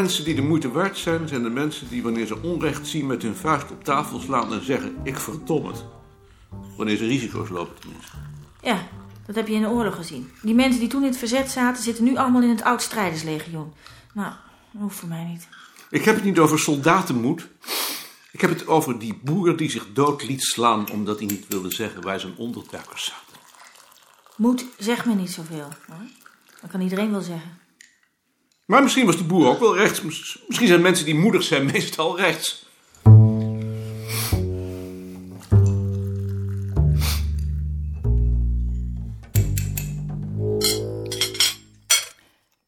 mensen die de moeite waard zijn, zijn de mensen die wanneer ze onrecht zien met hun vuist op tafel slaan en zeggen: Ik verdom het. Wanneer ze risico's lopen tenminste. Ja, dat heb je in de oorlog gezien. Die mensen die toen in het verzet zaten, zitten nu allemaal in het oud-strijderslegioen. Nou, dat hoeft voor mij niet. Ik heb het niet over soldatenmoed. Ik heb het over die boer die zich dood liet slaan omdat hij niet wilde zeggen waar zijn onderduikers zaten. Moed zegt me niet zoveel. Hoor. Dat kan iedereen wel zeggen. Maar misschien was die boer ook wel rechts. Mis- Misschien zijn mensen die moedig zijn meestal rechts.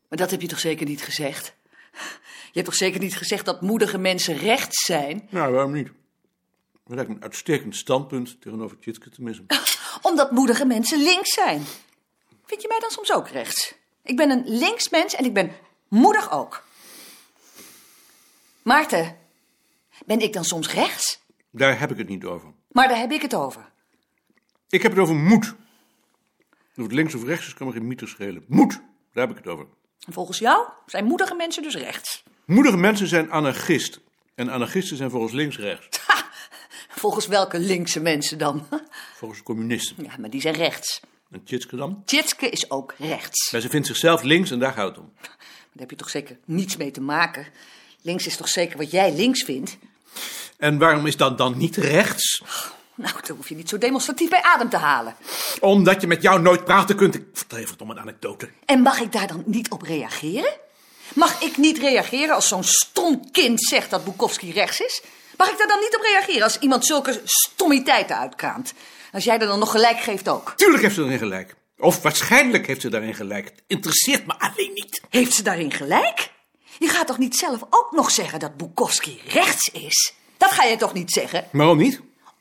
Maar dat heb je toch zeker niet gezegd? Je hebt toch zeker niet gezegd dat moedige mensen rechts zijn? Nou, waarom niet? Dat lijkt me een uitstekend standpunt tegenover Tjitske tenminste. Omdat moedige mensen links zijn. Vind je mij dan soms ook rechts? Ik ben een linksmens en ik ben moedig ook. Maarten, ben ik dan soms rechts? Daar heb ik het niet over. Maar daar heb ik het over. Ik heb het over moed. Of het links of rechts is, kan me geen meter schelen. Moed, daar heb ik het over. En volgens jou zijn moedige mensen dus rechts. Moedige mensen zijn anarchist. En anarchisten zijn volgens links-rechts. Ha! Volgens welke linkse mensen dan? Volgens communisten. Ja, maar die zijn rechts. En Tjitske dan? Tjitske is ook rechts. Maar ze vindt zichzelf links en daar gaat het om. Daar heb je toch zeker niets mee te maken. Links is toch zeker wat jij links vindt? En waarom is dat dan niet rechts? Nou, dan hoef je niet zo demonstratief bij adem te halen. Omdat je met jou nooit praten kunt. Ik vertel even om een anekdote. En mag ik daar dan niet op reageren? Mag ik niet reageren als zo'n stom kind zegt dat Bukowski rechts is? Mag ik daar dan niet op reageren als iemand zulke stommiteiten uitkraamt? Als jij er dan nog gelijk geeft ook. Tuurlijk heeft ze daarin gelijk. Of waarschijnlijk heeft ze daarin gelijk. Het interesseert me alleen niet. Heeft ze daarin gelijk? Je gaat toch niet zelf ook nog zeggen dat Bukowski rechts is? Dat ga je toch niet zeggen? Waarom niet?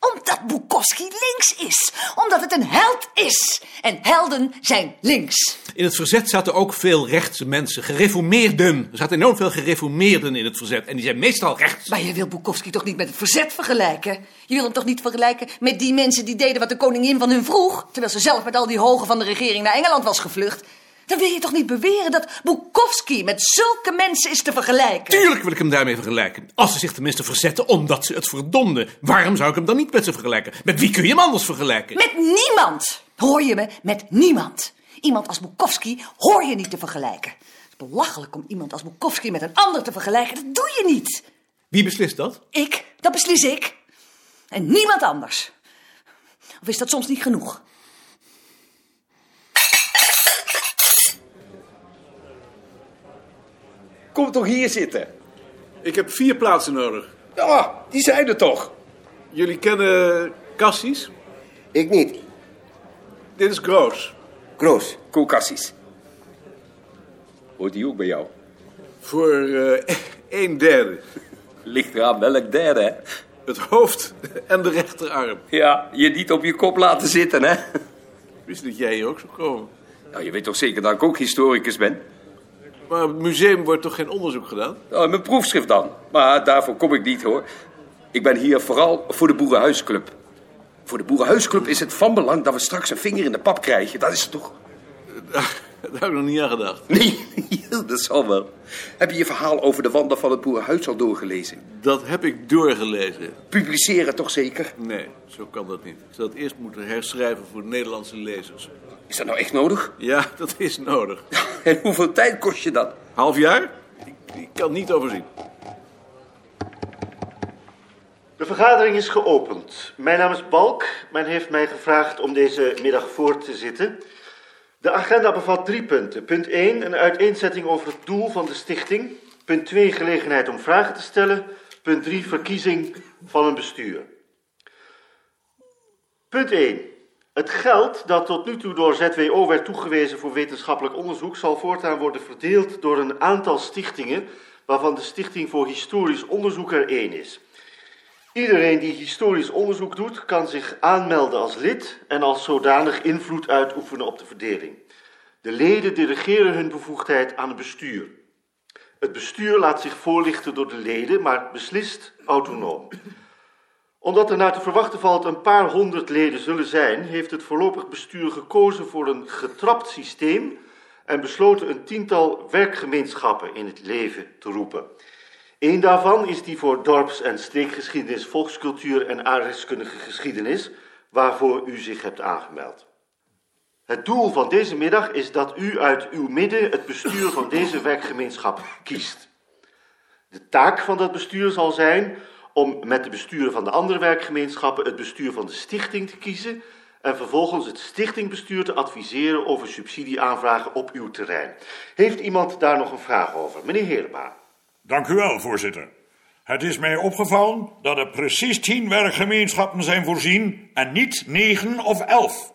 Omdat Bukowski links is. Omdat het een held is. En helden zijn links. In het verzet zaten ook veel rechtse mensen, gereformeerden. Er zaten enorm veel gereformeerden in het verzet. En die zijn meestal rechts. Maar je wil Bukowski toch niet met het verzet vergelijken? Je wil hem toch niet vergelijken met die mensen die deden wat de koningin van hun vroeg? Terwijl ze zelf met al die hogen van de regering naar Engeland was gevlucht. Dan wil je toch niet beweren dat Bukowski met zulke mensen is te vergelijken? Tuurlijk wil ik hem daarmee vergelijken. Als ze zich tenminste verzetten omdat ze het verdomden. Waarom zou ik hem dan niet met ze vergelijken? Met wie kun je hem anders vergelijken? Met niemand! Hoor je me? Met niemand. Iemand als Bukowski hoor je niet te vergelijken. Het is belachelijk om iemand als Bukowski met een ander te vergelijken. Dat doe je niet. Wie beslist dat? Ik, dat beslis ik. En niemand anders. Of is dat soms niet genoeg? Kom toch hier zitten. Ik heb vier plaatsen nodig. Ja, die zijn er toch. Jullie kennen Cassis? Ik niet. Dit is Groos. Kroos. Koelkassies. Hoort die ook bij jou? Voor eh, een derde. Ligt eraan welk derde, hè? Het hoofd en de rechterarm. Ja, je niet op je kop laten zitten, hè? Wist dat jij hier ook zou komen? Nou, je weet toch zeker dat ik ook historicus ben? Maar op het museum wordt toch geen onderzoek gedaan? Nou, mijn proefschrift dan. Maar daarvoor kom ik niet, hoor. Ik ben hier vooral voor de Boerenhuisclub. Voor de Boerenhuisclub is het van belang dat we straks een vinger in de pap krijgen. Dat is het toch? Daar heb ik nog niet aan gedacht. Nee, dat zal wel. Heb je je verhaal over de wanden van het Boerenhuis al doorgelezen? Dat heb ik doorgelezen. Publiceren toch zeker? Nee, zo kan dat niet. Ik zou het eerst moeten herschrijven voor Nederlandse lezers. Is dat nou echt nodig? Ja, dat is nodig. En hoeveel tijd kost je dat? Half jaar? Ik, ik kan het niet overzien. De vergadering is geopend. Mijn naam is Balk. Men heeft mij gevraagd om deze middag voor te zitten. De agenda bevat drie punten. Punt 1, een uiteenzetting over het doel van de stichting. Punt 2, gelegenheid om vragen te stellen. Punt 3, verkiezing van een bestuur. Punt 1. Het geld dat tot nu toe door ZWO werd toegewezen voor wetenschappelijk onderzoek zal voortaan worden verdeeld door een aantal stichtingen, waarvan de Stichting voor Historisch Onderzoek er één is. Iedereen die historisch onderzoek doet, kan zich aanmelden als lid en als zodanig invloed uitoefenen op de verdeling. De leden delegeren hun bevoegdheid aan het bestuur. Het bestuur laat zich voorlichten door de leden, maar beslist autonoom. Omdat er naar te verwachten valt een paar honderd leden zullen zijn, heeft het voorlopig bestuur gekozen voor een getrapt systeem en besloten een tiental werkgemeenschappen in het leven te roepen. Eén daarvan is die voor dorps- en streekgeschiedenis, volkscultuur en aardrijkskundige geschiedenis, waarvoor u zich hebt aangemeld. Het doel van deze middag is dat u uit uw midden het bestuur van deze werkgemeenschap kiest. De taak van dat bestuur zal zijn om met de besturen van de andere werkgemeenschappen het bestuur van de stichting te kiezen en vervolgens het stichtingbestuur te adviseren over subsidieaanvragen op uw terrein. Heeft iemand daar nog een vraag over? Meneer Heerma. Dank u wel, voorzitter. Het is mij opgevallen dat er precies tien werkgemeenschappen zijn voorzien en niet negen of elf.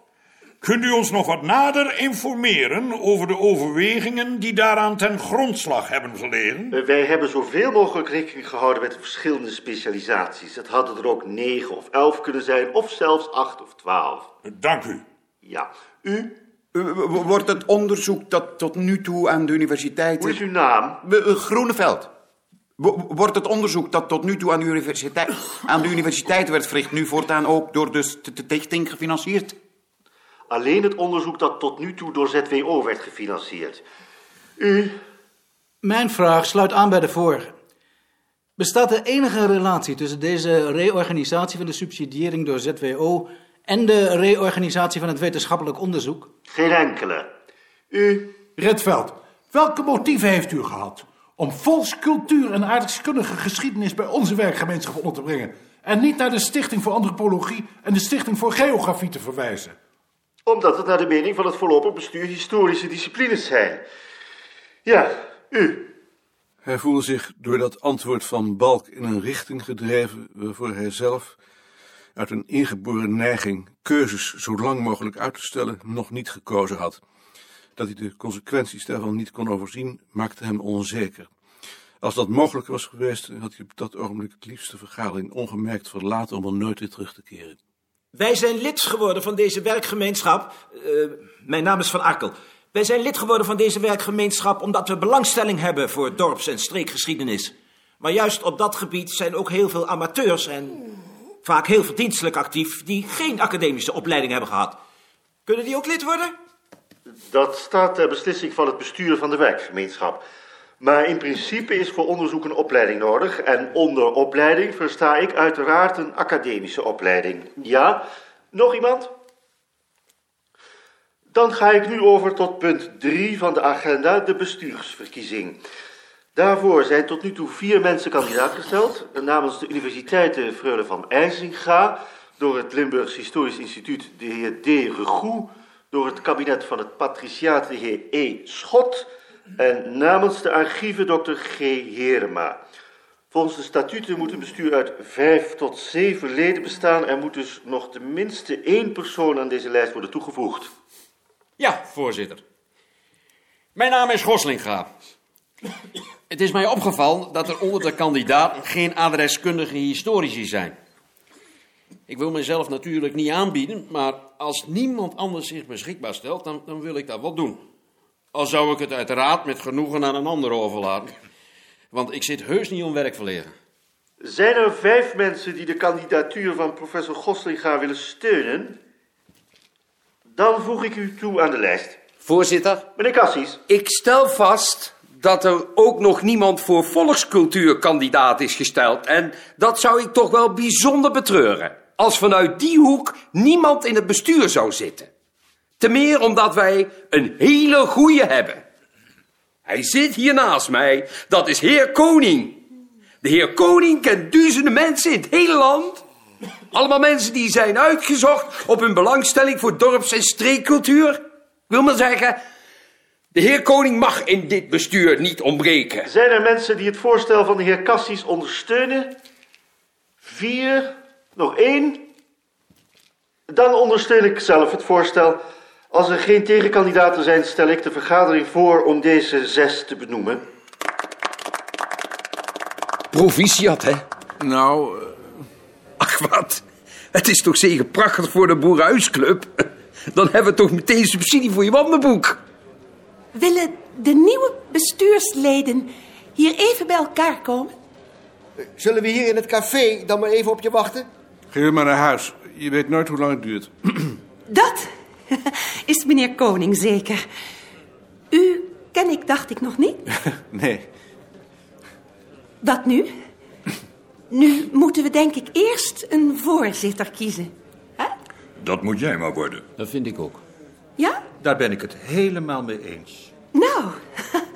Kunt u ons nog wat nader informeren over de overwegingen die daaraan ten grondslag hebben gelegen? Eh, Wij hebben zoveel mogelijk rekening gehouden met de verschillende specialisaties. Het hadden er ook negen of elf kunnen zijn, of zelfs acht of twaalf. Dank u. Ja, u, Wordt het onderzoek dat tot nu toe aan de hoe universiteit... is uw naam? Uh, Groeneveld. Wordt het onderzoek dat tot nu toe aan de universiteit, aan de universiteit werd verricht... nu voortaan ook door de st- de stichting gefinancierd? Alleen het onderzoek dat tot nu toe door ZWO werd gefinancierd. U, Mijn vraag sluit aan bij de vorige. Bestaat er enige relatie tussen deze reorganisatie van de subsidiëring door ZWO en de reorganisatie van het wetenschappelijk onderzoek? geen enkele. U, Redveld, welke motieven heeft u gehad om volkscultuur en aardrijkskundige geschiedenis bij onze werkgemeenschap onder te brengen en niet naar de Stichting voor Antropologie en de Stichting voor Geografie te verwijzen? Omdat het naar de mening van het voorlopig bestuur historische disciplines zijn. Ja, u. Hij voelde zich door dat antwoord van Balk in een richting gedreven waarvoor hij zelf uit een ingeboren neiging keuzes zo lang mogelijk uit te stellen nog niet gekozen had. Dat hij de consequenties daarvan niet kon overzien, maakte hem onzeker. Als dat mogelijk was geweest, had hij op dat ogenblik het liefst de vergadering ongemerkt verlaten om er nooit weer terug te keren. Wij zijn lid geworden van deze werkgemeenschap. Eh, mijn naam is Van Akkel. Wij zijn lid geworden van deze werkgemeenschap omdat we belangstelling hebben voor dorps- en streekgeschiedenis. Maar juist op dat gebied zijn ook heel veel amateurs en vaak heel verdienstelijk actief die geen academische opleiding hebben gehad. Kunnen die ook lid worden? Dat staat ter beslissing van het bestuur van de werkgemeenschap. Maar in principe is voor onderzoek een opleiding nodig. En onder opleiding versta ik uiteraard een academische opleiding. Ja? Nog iemand? Dan ga ik nu over tot punt 3 van de agenda, de bestuursverkiezing. Daarvoor zijn tot nu toe vier mensen kandidaat gesteld. Namens de universiteiten Freule van IJzinga, door het Limburgs Historisch Instituut de heer D. Regoe, door het kabinet van het patriciaat de heer E. Schot en namens de archieven dokter G. Herema. Volgens de statuten moet een bestuur uit vijf tot zeven leden bestaan. Er moet dus nog tenminste één persoon aan deze lijst worden toegevoegd. Ja, voorzitter. Mijn naam is Goslinga. Het is mij opgevallen dat er onder de kandidaten geen adreskundige historici zijn. Ik wil mezelf natuurlijk niet aanbieden, maar als niemand anders zich beschikbaar stelt, dan, dan wil ik dat wel doen. Al zou ik het uiteraard met genoegen aan een ander overlaten. Want ik zit heus niet om werk verlegen. Zijn er vijf mensen die de kandidatuur van professor Goslinga willen steunen? Dan voeg ik u toe aan de lijst. Voorzitter, Meneer Cassis, ik stel vast dat er ook nog niemand voor volkscultuur kandidaat is gesteld. En dat zou ik toch wel bijzonder betreuren. Als vanuit die hoek niemand in het bestuur zou zitten. Te meer omdat wij een hele goeie hebben. Hij zit hier naast mij. Dat is heer Koning. De heer Koning kent duizenden mensen in het hele land. Allemaal mensen die zijn uitgezocht op hun belangstelling voor dorps- en streekcultuur. Ik wil maar zeggen, de heer Koning mag in dit bestuur niet ontbreken. zijn er mensen die het voorstel van de heer Cassis ondersteunen? Vier, nog één. Dan ondersteun ik zelf het voorstel. Als er geen tegenkandidaten zijn, stel ik de vergadering voor om deze zes te benoemen. Proficiat, hè? Nou, eh, Ach, wat. Het is toch zeker prachtig voor de Boerenhuisclub? Dan hebben we toch meteen subsidie voor je wandenboek. Willen de nieuwe bestuursleden hier even bij elkaar komen? Zullen we hier in het café dan maar even op je wachten? ga maar naar huis. Je weet nooit hoe lang het duurt. Dat is meneer Koning zeker. U ken ik, dacht ik nog niet. Nee, Wat nu? Nu moeten we denk ik eerst een voorzitter kiezen. Dat moet jij maar worden. Dat vind ik ook. Ja? Daar ben ik het helemaal mee eens. Nou,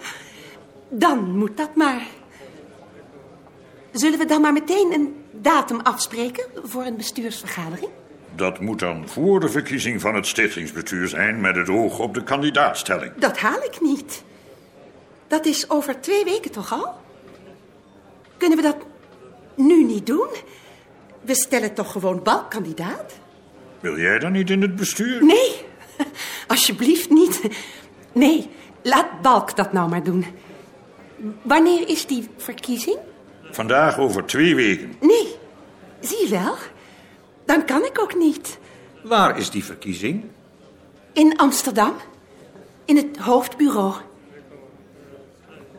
dan moet dat maar. Zullen we dan maar meteen een datum afspreken voor een bestuursvergadering? Dat moet dan voor de verkiezing van het stichtingsbestuur zijn... met het oog op de kandidaatstelling. Dat haal ik niet. Dat is over twee weken toch al? Kunnen we dat nu niet doen? We stellen toch gewoon balkandidaat? Wil jij dan niet in het bestuur? Nee, alsjeblieft niet. Nee, laat Balk dat nou maar doen. Wanneer is die verkiezing? Vandaag over twee weken. Nee, zie je wel. Dan kan ik ook niet. Waar is die verkiezing? In Amsterdam. In het hoofdbureau.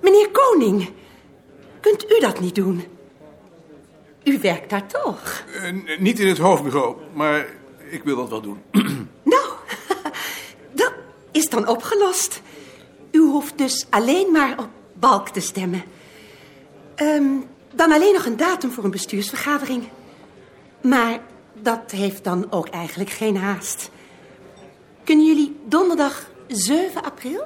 Meneer Koning, kunt u dat niet doen? U werkt daar toch? eh, niet in het hoofdbureau, maar ik wil dat wel doen. Nou, dat is dan opgelost. U hoeft dus alleen maar op Balk te stemmen. Ehm, dan alleen nog een datum voor een bestuursvergadering. Maar dat heeft dan ook eigenlijk geen haast. Kunnen jullie donderdag 7 april?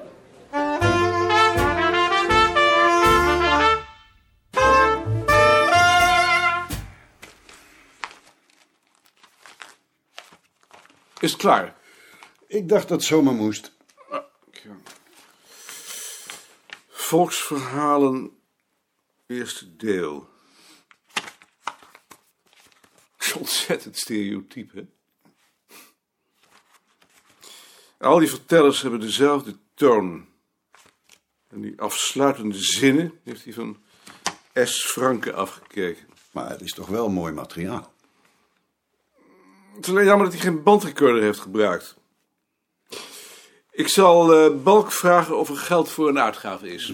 Is het klaar? Ik dacht dat het zomaar moest. Volksverhalen, eerste deel. Ontzettend stereotyp, hè? Al die vertellers hebben dezelfde toon. En die afsluitende zinnen heeft hij van S. Franke afgekeken. Maar het is toch wel mooi materiaal. Het is alleen jammer dat hij geen bandrecorder heeft gebruikt. Ik zal eh, Balk vragen of er geld voor een uitgave is.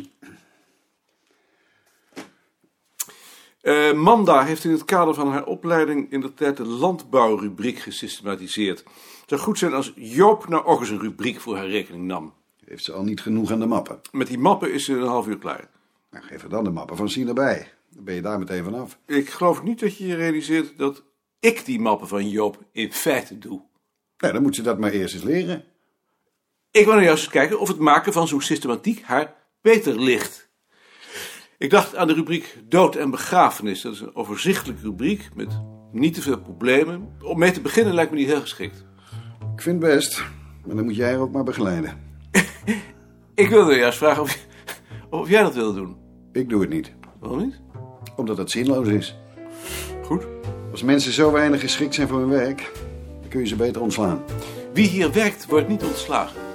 Eh, Manda heeft in het kader van haar opleiding in de tijd de landbouwrubriek gesystematiseerd. Het zou goed zijn als Joop nou ook eens een rubriek voor haar rekening nam. Heeft ze al niet genoeg aan de mappen? Met die mappen is ze een half uur klaar. Nou, geef er dan de mappen van Sien erbij. Dan ben je daar meteen vanaf. Ik geloof niet dat je je realiseert dat ik die mappen van Joop in feite doe. Nou, dan moet ze dat maar eerst eens leren. Ik wil nou juist eens kijken of het maken van zo'n systematiek haar beter ligt. Ik dacht aan de rubriek Dood en Begrafenis. Dat is een overzichtelijke rubriek met niet te veel problemen. Om mee te beginnen lijkt me niet heel geschikt. Ik vind het best. Maar dan moet jij ook maar begeleiden. Ik wilde juist vragen of, of jij dat wilde doen. Ik doe het niet. Waarom niet? Omdat het zinloos is. Goed. Als mensen zo weinig geschikt zijn voor hun werk, dan kun je ze beter ontslaan. Wie hier werkt, wordt niet ontslagen.